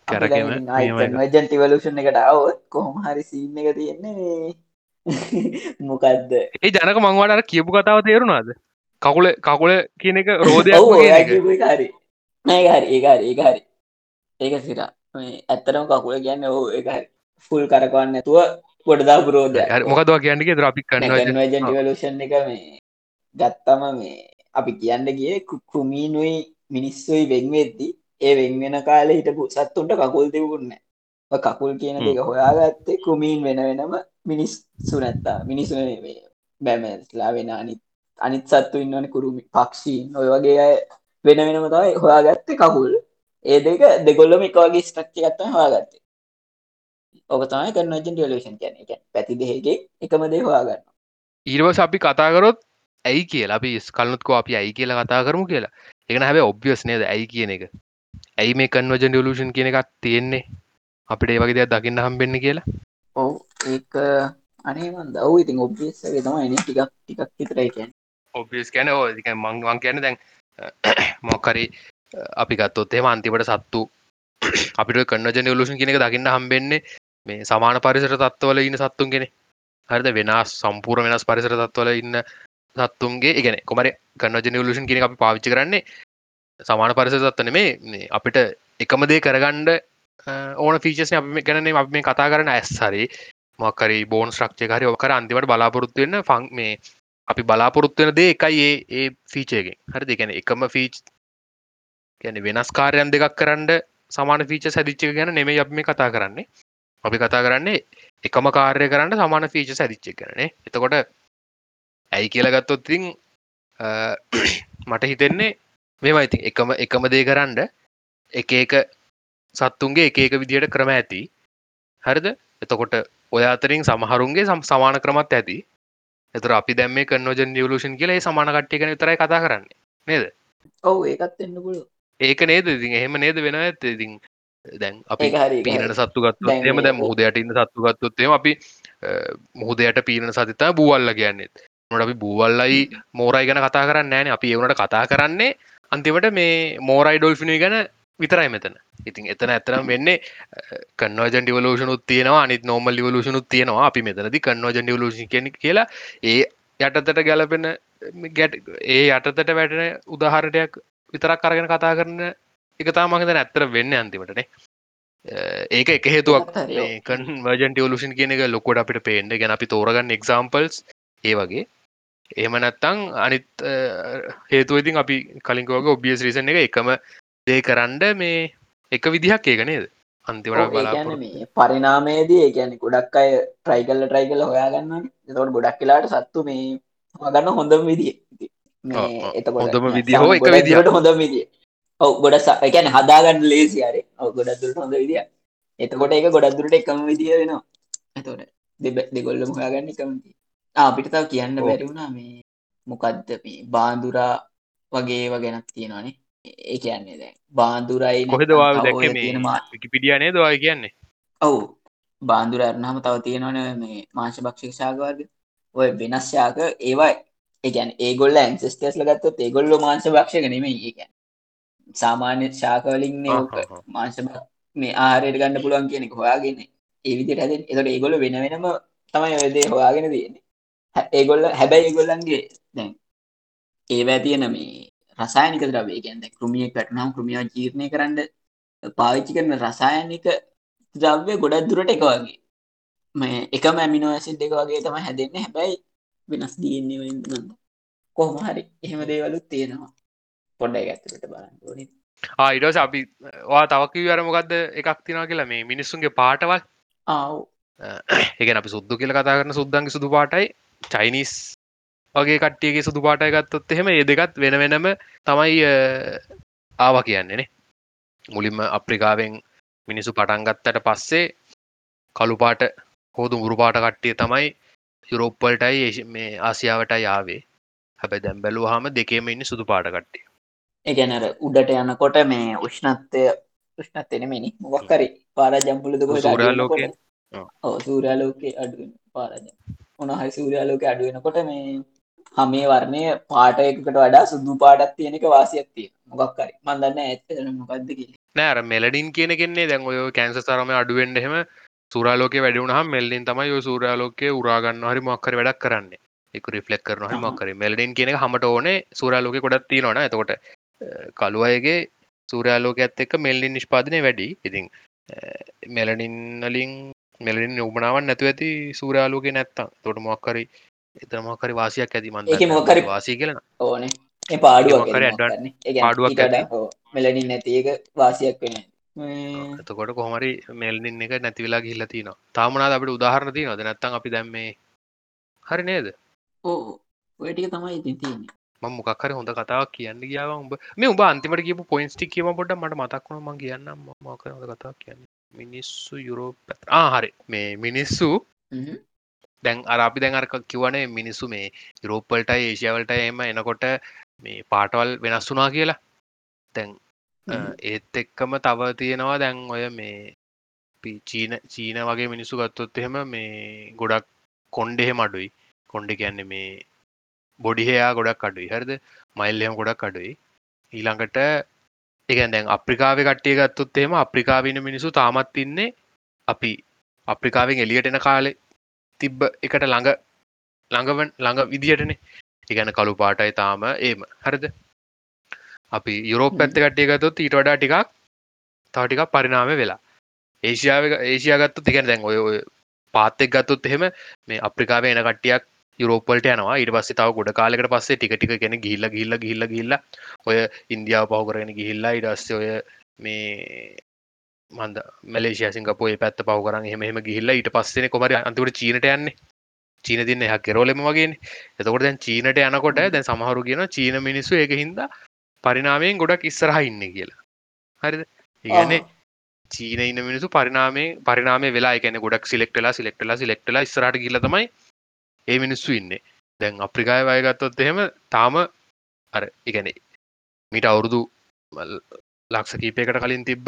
කැරගෙන මේම එක. ජන්ටිවලෂන් එකට අවත් කොහොම හරි සීන් එක තියෙන්නේ *laughs* මොකක්ද ඒ ජනක මංවාට අර කියපු කතාව තේරුණාද? කකුල කකුල කියන එක එක හරි. නෑ ඒක හරි ඒක සිරා. ඇත්තරම කකුල කියන්න එක හරි. ෆුල් කරකවන්න නැතුව ගොඩදා පුරෝධ මොකදවා කියන්නක ද අපි කන්න ජන්ටිවලෂන් එක මේ ගත්තම මේ අපි කියන්න ගිය කුමීනුයි මිනිස්සුයි වෙන්වෙද්දි ඒ වෙන්වෙන කාල හිටපු සත්තුන්ට කකුල් තිබුන්න කකුල් කියන. එක හොයාගත්තේ කුමීන් වෙන වෙනම මිනිස්සු නැත්තා මිනිසු බැමස්ලා වෙන අනිත් අනිත් සත්තු ඉන්නවන කුරුමි පක්ෂීන්. ඔය වගේ අය වෙන වෙනම තමයි හොයාගත්තේ කකුල්. ඒ දෙක දෙගොල්ලම එක වගේ ස්ට්‍රක්ච ගත්තම හොයාගත්තේ. ඕක තමයි කන්නජන් ඩියලේෂන් කියන එක පැති දෙහගේ එකම දේ හොයාගන්න ඊර්වස අපි කතාකරොත් ඇයි කියලා. අපි ස්කල්නුත්කෝ අපි ඇයි කියලා කතා කරමු කියලා. එකන හැබ ඔබ්ියස් නේද? ඇයි කියන එක. ඇයි මේ කන්වජන් ඩියලූෂන් කියන එකක් තියෙන්නේ අපිට ඒ වගේ දෙයක් දකින්න හම්බෙන්න කියලා? ඔව්. ඒක අනේමන් දව ඉතින් ඔබ්ියස්සගේ තමයි එන ටිකක් ටිකක් විතරයි කියන්න. ඔබියස් කැන මංවන් කියන දැන් *clears throat* මොක්කරි අපි ගත්තොත් එම අන්තිමට සත්තු *clears throat* අපිට කන්නජන ලූෂන් කියන එක දකින්න හම්බෙන්නේ මේ සමාන පරිසර තත්වල ඉන්න සත්තුන් කෙනෙ හරිද? වෙනස් සම්පූර් වෙනස් පරිසර තත්වල ඉන්න සත්තුන්ගේ ඉගෙන කොමර කන්නජන ලූෂන් කියන අපි පාවිච්චි කරන්නේ සමාන පරිසර තත්වන මේ අපිට එකම දේ කරගණ්ඩ ඕන ෆීචස් අපි ගැන අප මේ කතා කරන ඇස් හරි මොකරි බෝන් ශ්‍රක්ෂය හරි ඕකර අන්තිමට බලාපොරොත්තු වෙන්න ෆං මේ අපි බලාපොරොත්තු වෙන දේ එකයි ඒ ඒ ෆීචයගෙන් හරි දෙකැන එකම ෆීච් ගැන වෙනස් කාරයන් දෙකක් කරන්න සමාන ෆීච සැදිච්චක ගැන නෙමේ අප මේ කතා කරන්නේ. අපි කතා කරන්නේ එකම කාර්ය කරන්න සමාන ෆීච සැදිච්ච කරනේ එතකොට ඇයි කියලගත්තොත්තින් මට හිතෙන්නේ මෙම ඉතින් එකම එකම දේ කරන්න එක එක සත්තුන්ගේ එක එක විදියට ක්‍රම ඇති. හරිද? එතකොට ඔය අතරින් සමහරුන්ගේ සම් සමාන ක්‍රමත් ඇති. එතර අපි දැම්ම කන්නෝජන් නියලූෂන් කියල සමාන කට්ටිය කන තරයි කතා කරන්නේ. නේද? ඔව් ඒකත් එන්න පුළුව ඒක නේද? ඉතින් එහෙම නේද වෙන ඇත ඉතින් දැන් අපි ඒක හරි ඒක පීනන හරි. සත්තු ගත්තොත් දැන් එහෙම මේ දැන් ඔ- මුහුදයට ඉන්න සත්තු ගත්තොත් එහෙම අපි මුහුදයට පීනන සතිතා බූවල්ල කියන්නේ. නොට අපි බූවල්ලයි. මෝරයි ගැන කතා කරන්න ෑන අපි ඒවනට කතා කරන්නේ අන්තිමට මේ මෝරයි ඩොල්ෆිනි ගැන විතරයි මෙතන. ඉතින් එතන ඇතරම් වෙන්නේ කන්නවජන් ඩිවලූෂනුත් තියෙනවා අනිත් නෝමල් ලිවලූෂනුත් තියෙනවා. අපි මෙතනති කන්නවජන් ඩිවලූෂන් කියන කියලා ඒ යටතට ගැලපෙන ගැට ඒ යටතට වැටෙන උදාහරටයක් විතරක් කරගෙන කතා කරන එක තා මගත ඇත්තර වෙන්න අන්තිමටනේ. ඒක එක හේතුවක්. කන්වර්ජන් ටියවලුෂන් කියන එක ලොකොට අපිට පේන්ඩ ගැන අපි තෝරගන්න එක්සාම්පල්ස් ඒ වගේ. එහෙම නැත්තං අනිත් හේතු ඉතින් අපි කලින්කෝග ඔබියස් රිසන එක එකම දේ කරන්ඩ මේ එක විදිහක් ඒක නේද අන්තිමට ඔව්, ඒ කියන්නේ බලාපොරොත්තු මේ පරිනාමයේදී ඒ කියන්නේ ගොඩක් අය try කරලා හොයාගන්නවා. එතකොට ගොඩක් වෙලාවට සත්තු මේ හොයාගන්න හොඳම විදිය. එතකොට හොඳම නෑ, විදිය හෝ එක. දුරට හොඳම විදිය. ඔව් ගොඩක් ස- ඒ කියන්නේ හදාගන්න ලේසි හරි. ඔව් ගොඩක් දුරට හොඳ විදිය. එතකොට ඒක ගොඩක් දුරට එකම විදිය වෙනවා. එතකොට දෙබ- දෙගොල්ලම හොයාගන්න එකම විදිය. ආ අපිට තව කියන්න ඔව්. බැරි වුණා මේ මොකද්ද මේ බාඳුරා වගේ ඒවා ගැනත් තියෙනවානේ. ඒ කියන්නේ දැන් බාඳුරයි කොහෙද වා ඔය මේ තියෙන මා විකිපිඩිය නේද වා කියන්නේ? ඔව්. බාන්දුර අරනහම තව තියෙනවන මේ මාංශ භක්ෂික ශාකවර්ග ඔය වෙනස් ශාක ඒවා ඒගැන් ඒගොල්ල ඇන්සෙස්ටර්ස් ලගත්තොත් ඒගොල්ල මාංශ භක්ෂක නෙමෙයි ඒකැන් සාමාන්‍ය ශාකවලින්. මාංශ මේ ආරයට ගන්න පුළුවන් කියනෙක හොයාගෙන ඒ විදිහට හැදෙන එතකොට ඒගොල්ල වෙන වෙනම තමයි ඔය දේ හොයාගෙන තියෙන්නේ. හැ- ඒගොල්ල හැබැයි ඒගොල්ලන්ගේ දැන් ඒවැ තියෙන මේ රසායනික ද්‍රව්‍ය. කියන්නේ දැන් කෘමියෙක් වැටුනහම කෘමියව ජීර්ණය කරන්න පාවිච්චි කරන රසායනික ද්‍රව්‍ය ගොඩක් දුරට එක වගේ. මේ එකම ඇමිනෝ ඇසිඩ් එක වගේ තමයි හැදෙන්නේ. හැබැයි වෙනස් වලින් නේද? කොහොම හරි එහෙම දේවලුත් තියෙනවා. පොඩ්ඩක් ඇත්තට බලන්න ඕනේ. ආයිඩස අපි වා තවක වර මොකක්ද එකක් තිනා කියලා? මේ මිනිස්සුන්ගේ පාටවල්. ආව් එකන අපි සුද්දු කියල කතා කරන සුද්දන්ගේ සුදු පාටයි චයිනිස් වගේ කට්ටියගේ සුදු පාටය ගත්තොත් එහෙම ඒ දෙකත් වෙන වෙනම තමයි ආවා කියන්නේනේ මුලින්ම අප්‍රිකාවෙන් මිනිසු පටන්ගත්තට පස්සේ කළුපාට හෝදු මුරුපාට කට්ටිය තමයි යුරෝප්පල්ටයි ඒෂ- මේ ආසියාවට යාවේ හැබැ දැම් බැලූ හම දෙකේම ඉන්න සුදු පාට කට්ටිය ඒගැනර උඩට යනකොට මේ උෂ්ණත්වය උෂ්ණත්වෙනමනි මොක්කරි පාරජම්පුලද සූර්යාලෝකය. ඔව්. ඕ සූරයාලෝකය අඩුවෙන් පාරජ උනහයි සූරයාලෝක අඩුවෙනකොට මේ හමේ වර්ණය පාටයකට වඩා සුදු පාටත් තියෙනක වාසියක් තිය මොකක්කරි මන්දන්න ඇත්තන මොකක්ද කිය නෑර මෙලඩින් කියන කෙන්නේ දැන් ඔය කැන්ස තරම අඩුවෙන්ට එහෙම සුරාලෝක වැඩුණහ මෙල්ලින් තමයි ඔය සූරයාලෝකය උරාගන්න හරි මොක්කර වැඩක් කරන්නේ. එක රිෆලෙක් කරන හරි. මොක්කර මෙලඩින් කියන හමට ඕනේ සූරාලෝක කොඩත් තියනවන එතකොට කළුවයගේ සූරයාලෝක ඇත් එක්ක මෙල්ලින් නිෂ්පාදනය වැඩි. ඉතින් මෙලඩින්නලින් මෙලින් උබනාවන් නැතු ඇති සූරයාලෝක නැත්තම්. තොට මොක්කරි එතමක්කරි වාසියක් ඇති මොකක් හරි වාසය කරන ඕනේ ඒ පාඩුවක් හරි. මෙලනින් නැතික වාසියක් වෙන එතකොට කොහමරි මෙල්ලින් එක නැතිවෙලා ගිල්ල තින තාමනා අපට උදාහරණ තිය නොද නැත්තන් අපි දැම්මේ හරි නේද? ඕ ඔයටික තමයි ඉතින් තියන්නේ. ම මොකක්හරි හොඳ කතාවක් කියන්න ගියාව උඹ මේ උඹ අන්තිමට කියපු පොයින්ස්ටි කියම පොඩ මට මතක්වන ම කියන්න මකර හොඳ කතාවක් කියන්න. මිනිස්සු යුරෝප ආහරි මේ මිනිස්සු. දැන් අර අපි දැන් අර කිවනේ මිනිස්සු මේ යුරෝප්පල්ටයි ඒශයවලට එම එනකොට මේ පාටවල් වෙනස් වුනා කියලා. තැන්. ඒත් එක්කම තව තියෙනවා දැන් ඔය මේ චීන චීන වගේ මිනිස්සු ගත්තොත් එහෙම මේ ගොඩක් කොන්්ඩෙහෙම අඩුයි. කොන්්ඩ කියන්නේ මේ බොඩිහයා ගොඩක් අඩුයි. හරිද? මයිල්ලයම ගොඩක් අඩුයි. ඊළඟට එකන් දැන් අප්‍රිකාව කට්ටිය ගත්තොත් එහෙම අප්‍රිකාවෙන මිනිසු තාමත් ඉන්නේ අපි. අප්‍රිකාවෙන් එලියට එන කාලෙ තිබ්බ එකට ළඟ ළඟවන් ළඟ විදිහටනේ ඉගැන කළු පාටයි තාම ඒම හරිද? අපි යුරෝප. ඇත්ත කට්ටිය ගත්තොත් ඊට වඩා ටිකක් තවටිකක් පරිනාම වෙලා. ඒශයාව ඒශයාගත්තු තිකැන දැන් ඔය පාත්තෙක් ගත්තුත් එහෙම මේ අප්‍රිකාව එන කට්ටියක් යුරෝපල්ට යනවා. ඉට පස්සේ තව ගොඩ කාලෙකට පස්සේ ටිකටික ගෙන ගිල්ල ගිල්ල ගිල්ල ගිල්ල ඔය ඉන්දියාව පහුකරගෙන ගිහිල්ලා ඉඩස්ස ඔය මේ මන්ද මලේසිය සිංගපොය පැත්ත පව කරන්න එහෙම ගිහිල්ලා ඊට පස්සෙන කොමර අන්තුවට චීනට යන්නේ. චීන තින්න හ කෙරෝලෙම වගේ එතකොට දැන් චීනට යනකොට දැන් සමහරු කියන චීන මිනිස්සු එක හින්දා පරිනාමයෙන් ගොඩක් ඉස්සරහ ඉන්න කියලා. හරිද? ඉගන්නේ චීන ඉන්න මිනිසු පරිනාමේ පරිනාමේ වෙලා එකන ගොඩක් සිලෙක්ටලා සිලෙක්ටලා සිලෙක්ටලා ස්රට කියල තමයි ඒ මිනිස්සු ඉන්නේ. දැන් අප්‍රිකාය වයගත්තොත් එහෙම තාම අර එකන මීට අවුරුදු ලක්ෂ කීපයකට කලින් තිබ්බ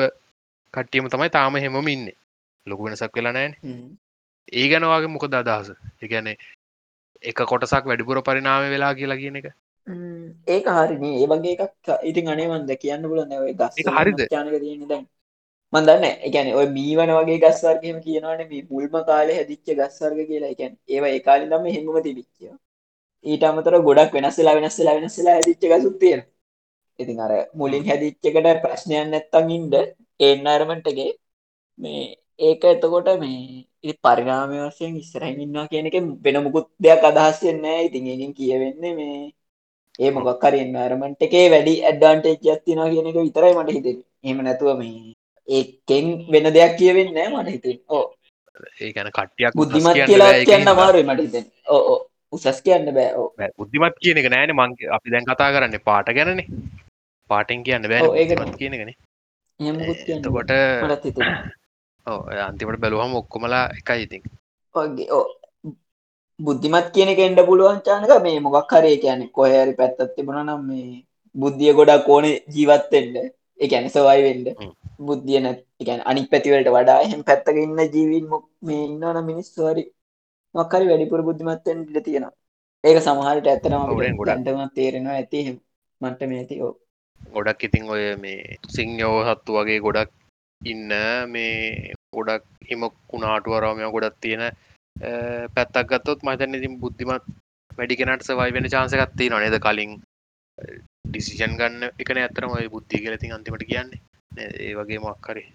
කට්ටියම තමයි තාම හෙමම ඉන්න. ලොකු වෙනසක් වෙලා නෑන. ඒ ගැනවාගේ මොකද අදහස? එකැනේ එක කොටසක් වැඩිපුර පරිනාම වෙලා කියලා කියන එක. ඒක හරිනේ ඒ වගේ එකක් ඉතින් අනේවන්ද කියන්න පුල නැවයි ගස් හරිද? දැන් මන්දන්න එකැන ඔය මීවන වගේ ගස්වර්ගම කියනවන මේ මුල්ම කාලය හැදිච්ච ගස්වර්ග කියලා. එකැන් ඒවා ඒකාලි දම හෙම තිබිච්චිය ඊට අමතර ගොඩක් වෙනස්සලා වෙනස්සලා වෙනස්සලා හැදිච්ච ගසුත් තියෙන ඉතින් අර මුලින් හැදිච්චකට ප්‍රශ්නයන් නැත්තං ඉන්ඩ ඒන්න අරමටගේ මේ ඒක එතකොට මේ ඉ පරිනාමය වශයෙන් ඉස්සරහින් ඉන්නවා කියන එක වෙන මුකුත් දෙයක් අදහස්සෙන්නෑ ඉතින් එකින් කියවෙන්නේ මේ ඒ මොකක් හරි එන්වරමන්ට් එකේ වැඩි ඇඩ්වාන්ටේජ් එකක් තියෙනවා කියන එක විතරයි මට හිතෙන්නේ. එහෙම නැතුව මේ ඒකෙන් වෙන දෙයක් කියවෙන්නේ නැහැ මට හිතෙන්නේ. ඔව්. ඒ ගැන කට්ටියක් බුද්ධිමත් කියන්න කියලා බෑ කියන්න. අමාරුයි මට හිතෙන්නේ. ඔව් ඔව්. උසස් කියන්න බෑ. ඔව්. බෑ, බුද්ධිමත් කියන එක නෑනේ මං අපි දැන් කතා කරන්නේ පාට ගැනනේ පාටෙන් කියන්න ඒක බුද්ධිමත් කියන එකනේ කියන්න එතකොට. ඔව් අන්තිමට බැලුවම ඔක්කොමලා එකයි ඉතින් වගේ ඔව්. බුද්ධිමත් කියන එක එන්න පුළුවන් චානක මේ මොකක් හරි ඒ කියන්නේ කොහේ හරි පැත්තක් තිබුණා නම් මේ බුද්ධිය ගොඩක් ඕනේ ජීවත් වෙන්න. ඒ කියන්නේ සර්වයිව් වෙන්න. හ්ම්. බුද්ධිය නැත් ඒ කියන්නේ අනිත් පැති වලට වඩා එහෙම පැත්තක ඉන්න ජීවීන් මොක්- මේ ඉන්නවනම් මිනිස්සු හරි මොකක් හරි වැඩිපුර බුද්ධිමත් වෙන්න ඉඩ තියෙනවා. ඒක සමහරට ගොඩක්. දැනටමත් තේරෙනවා ඇති එහෙම මට්ටමේ ඇති. ඔව්. ගොඩක් ඉතින් ඔය මේ සිංහෝ සත්තු වගේ ගොඩක් ඉන්න මේ ගොඩක් හිම කුණාටු අරාමය ගොඩක් තියෙන පැත්තක් ගත්තොත් මතන්න ඉතින් බුද්ධිමත් වැඩි කෙනට සවයි වෙන චාන්සකත්තිය නොනේද කලින් ඩිසිෂන් ගන්න එකන ඇතරම ඔය බුද්ධි කියලතින් අන්තිමට කියන්නේ? ඒ වගේ මක්කරේ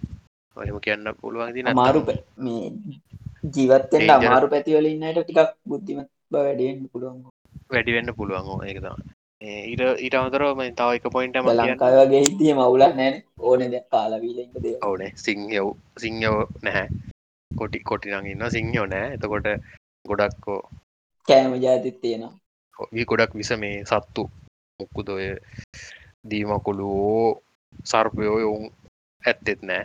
ඔයම කියන්න පුළුවන් අමාරු පੈ- මේ ජීවත් වෙන්න Dangerous. අමාරු පැතිවල ඉන්නට ටිකක් බුද්ධිමත් බව වැඩි වෙන්න පුළුවන්. වැඩි වෙන්න පුළුවන් ඒක තම ඊට ඊට අමතරව මම තව එක පොයින්ටම දැන් කියන්න ලංකාව වගේ හිටියම අවුලක් නැහැනේ. ඕනේ දැන් කාලා බීලා ඉන්න දේවල්. ඕනේ. සිංහයව් සිංහෝ නැහැ. කොටි කොටි නඟන්න සිංහෝ නෑ. එතකොට ගොඩක්කෝ කෑම ජාතිත් තියෙනවා. වී ගොඩක් විස මේ සත්තු. මුක්කුද ඔය දීමකුළුවෝ සර්පයෝ යොවුන් ඇත්තෙත් නෑ.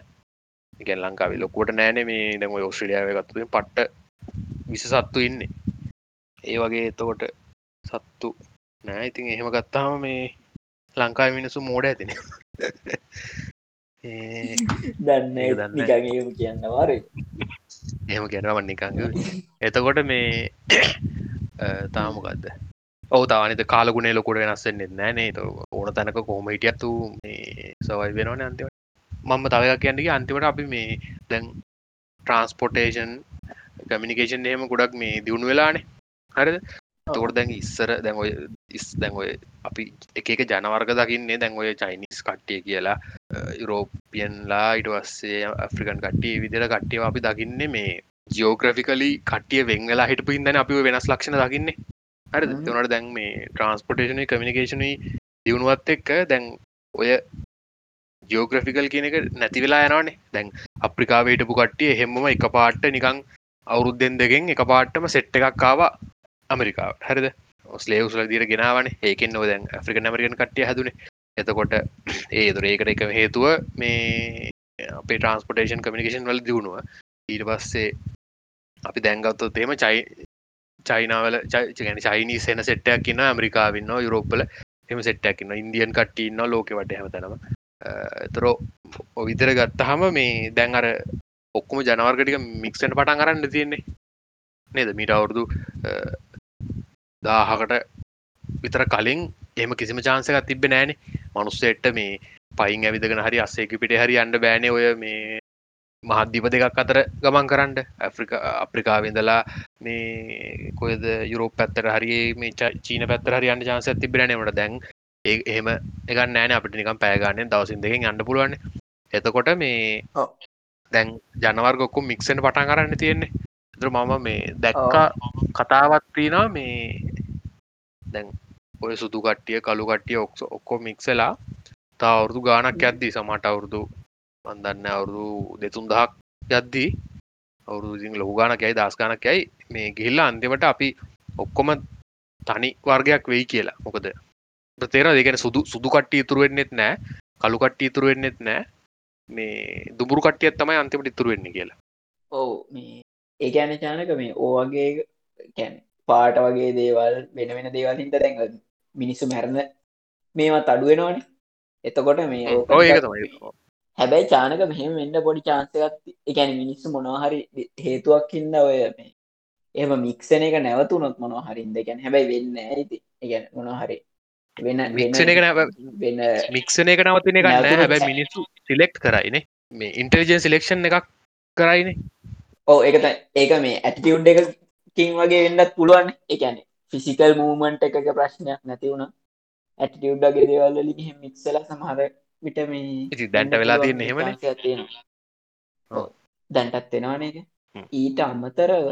ඉගැන් ලංකාවේ ලොකුවට නෑන මේ දැම ඔස්ට්‍රලියාව ගත්තුේ පට්ට විස සත්තු ඉන්නේ. ඒ වගේ එතකොට සත්තු නෑ ඉතින් එහෙම ගත්තාම මේ ලංකාව මිනිසු මෝඩ ඇතින. *laughs* දන්න දන්නේ කියන්න අමාරුයි. එහෙම ගැනව නිකංග එතකොට මේ *coughs* තාමකක්ද ඔව තානත කාලගුණේ ලොකොට වෙනස්සෙන්න්නේ නෑනේ ඕන තැනක මේ සවයි වෙනවන අන්තිවට මම තවයක් කියන්නගේ අන්තිමට අපි මේ දැන් ට්‍රන්ස්පොටේෂන් කමිනිකේෂන් එහෙම ගොඩක් මේ දියුණු වෙලානේ. හරිද තකොට දැන් ඉස්සර දැන් ඔය ඉස් දැන් ඔය අපි එක එක ජනවර්ග දකින්නේ දැන් ඔය චයිනිස් කට්ටිය කියලා. යුරෝපියන්ලා ඉට වස්සේ ඇෆ්‍රිකන් කට්ටිය විදිර කට්ටිය අපි දකින්නේ මේ ජියෝග්‍රෆිකලි කටිය වෙංගලා හිටපු හිදන අපි වෙනස් ලක්ෂණ දකින්නේ. හරි. තනට දැන් මේ ට්‍රන්ස්පොටේෂන කමිනිකේෂනයි දියුණුවත් එක්ක දැන් ඔය ජෝග්‍රෆිකල් කියන එක නැති වෙලා යනවානේ. දැන් අප්‍රිකාවේටපු කට්ටිය හෙමම එක පාට්ට නිකං අවුරුද්ධෙන් දෙකෙන් එක පාට්ටම සෙට් එකක් කාව අමරිකාවට හරිද? ස්ලේවසල දීර ගෙනාවන. ඒකෙන් නො දැන් ෆ්‍රික මරිකන් කට්ටිය හැදුන. එතකොට ඒ දුරේකට එක හේතුව මේ අපේ ට්‍රන්ස්පොටේෂන් කමිනිකේෂන් වල දියුණුව. ඊට පස්සේ අපි දැන්ගත්තොත් එහෙම චයි චයිනාවල චගැන චයිනී සෙන සෙට්ටයක් කියන්න ඇමරිකාවන්න යුරෝපල එම සෙට්ටක් න්න ඉන්දියන් කට්ටඉන්න ලෝකවට හැමතනම එතරෝ විතර ගත්තහම මේ දැන් අර ඔක්කොම ජනවර්ගටික මික්සට පටන් කරන්න තියෙන්නේ. නේද? මීට අවුරුදු දාහකට විතර කලින් එම කිසිම චාන්සකත් තිබ නෑන මනුස්සෙට්ට මේ පයින් ඇවිදගෙන හරි අස්සේක පිට හරි අන්ඩ බෑනය ඔය මේ මහද්දීප දෙකක් අතර ගමන් කරන්න. ඇෆ්‍රික අප්‍රිකාවිඳලා මේ කොයද යුරෝප පැත්තර හරි මේ චීන පැත්තර හරි අන්න චාන්ස තිබෙනනට දැන් ඒ එහෙම එක නෑන අපිට නිකම් පෑගන්න දවසින් දෙකින් අන්න පුළුවන් එතකොට මේ. දැන් ජනවර්ගොක්කුම් මික්සෙන් පටන් කරන්න තියෙන්නේ දර මම මේ දැක්කා කතාවත් තිීනා මේ දැන් ඔය සුදු කට්ටිය කළු කට්ටිය ඔක්ස ඔක්කෝ මික්සලා තා අවුරදු ගානක් ඇද්දී සමට අවුරුදු වන්දන්න අවුරුදු දෙතුන් දහක් යද්දී අවුරුදුසින් ලොහු ගානක් ඇයි දස් ගානක් ඇයි මේ ගිහිල්ලා අන්තිමට අපි ඔක්කොම තනි වර්ගයක් වෙයි කියලා. මොකද තේර දෙගෙන සුදු සුදු කට්ටිය ඉතුරු වෙන්නෙත් නෑ කළු කට්ටිය ඉතුරු වෙන්නෙත් නෑ. මේ දුබුරු කට්ටියත් තමයි අන්තිමට ඉතුරු වෙන්නේ කියලා. ඔව් මේ ඒ කියන්නේ චානක මේ ඕවගේ කියන්නේ පාට වගේ දේවල් වෙන වෙන දේවල් හින්දා දැන් මිනිස්සු මැරෙන මේවත් අඩු වෙනවනේ. එතකොට මේ හැබැයි චානක මෙහෙම වෙන්න පොඩි චාන්සකත් එකැන මිනිස්සු මොනහරි හේතුවක්කින්න ඔය මේ එම මික්ෂණ එක නැවතුනොත් මොන හරින්ද ගැන හැබැයි වෙන්න ඇති ඉගැන මොනහරි වෙන මික්ෂණ එක වෙන මික්ෂණ එක නවතින නැවතුනොත් හැබැයි මිනිස්සු සිලෙක්් කරයිනේ. මේ ඉන්ටර්ජන් සිලෙක්ෂන් එකක් කරයිනේ ඕ ඒක ඒක මේ ඇටිටියුන්් එකකින් වගේ වෙන්නත් පුළුවන්. එකැනෙ ෆිසිකල් මූමන්ට් එක ප්‍රශ්නයක් නැති වුණ ඇටිටියුඩ්ඩගේ දේවල්ල ලිහි මික්සල සමහර විට මේ දැන්ට වෙලා හෙමන තියෙනවා. දැන්ටත් වෙනවාන එක හ්ම්. ඊට අම්මතරව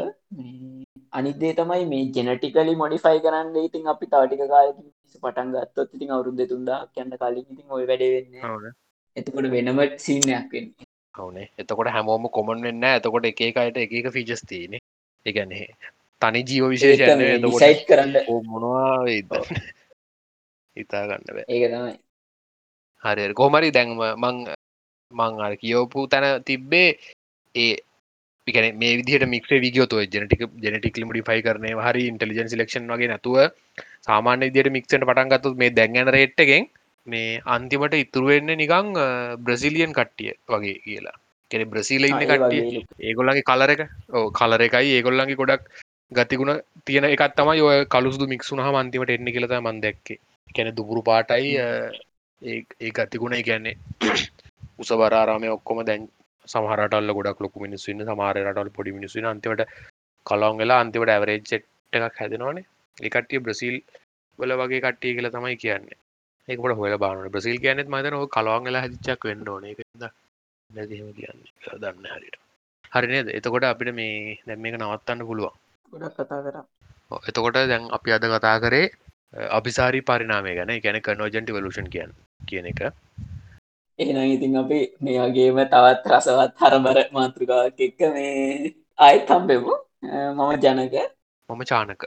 අනිදේ තමයි මේ ජෙනටිකලි මොඩිෆයි කරන්න ඉතින් අපි තාටික කාලක පටන් ගත්තොත් ඉතින් අවුරුද්ධ තුන්දා කියන්න කලින් ඉතින් ඔය වැඩ වෙන්න එතකොට වෙනම සීනයක් වෙන්න හවනේ එතකොට හැමෝම කොමන් වෙන්න එතකොට එක අයට එක ෆිජස් තියනෙ එකගැනේ තනි ජීව විශේෂයන සයිට් කරන්න. මොනවා වෙයිද? හිතාගන්න බෑ. ඒක තමයි. හරි කොමරි දැන්ම මං මං අර කියෝපු තැන තිබ්බේ ඒ පිකන මේ විදිහට මික් විගියොතුව ජනටික ජනටික් ලිමඩිෆයි කරනය හරි ඉන්ටලිජන් සිලක්ෂන් වගේ නැතුව සාමාන්‍ය දියට මික්සට පටන්ගත්තු මේ දැන්ගන රේට්ටගෙන් මේ අන්තිමට ඉතුරුවෙන්න නිකං බ්‍රසිලියන් කට්ටිය වගේ කියලා. කෙනෙ බ්‍රසීල ඉන්න කට්ටිය. ඒගොල්ලගේ කලර එක. ඕ කලර එකයි. ඒගොල්ලන්ගේ ගොඩක් ගතිගුණ තියෙන එකත් තමයි ඔය කලුසුදු මික්සුන මන්තිමට එන්න කියලත මන් දැක්කේ. කැන දුපුරු පාටයි ඒ ගතිගුණ කියන්නේ *coughs* උසවරාරාමය ඔක්කොම දැන් සමහරටල්ල ගොඩක් ලොකු මිනිස්සුන්න සමාරටල් පොඩි මිනිස්සු අන්තිමට කලොන් වෙලා අන්තිමට ඇවරේජ් එකක් හැදෙනවානේ. ඒකට්ටිය බ්‍රසිල් වල වගේ කට්ටිය කියලා තමයි කියන්නේ ඒකට හොල බාන බ්‍රසිල් කියනෙත් මතන කලොන් වෙලා හදිචක් වෙන්න ඕන. එකද නැතිම කියන්නේ. දන්න හරිට හරිනේද එතකොට අපිට මේ දැම් මේක නවත්තන්න පුළුවන්. ගොඩක් කතා කර. එතකොට දැන් අපි අද කතා කරේ අභිසාරී පරිනාමය ගැන. ගැන කනෝජන්ට වලෂන් කියන්න කියන එක. එහෙනම් ඉතින් අපි මේගේම තවත් රසවත් හරබර මාතෘකාවක් එක්ක මේ ආයත් හම්බෙමු. මම ජනක. මම චානක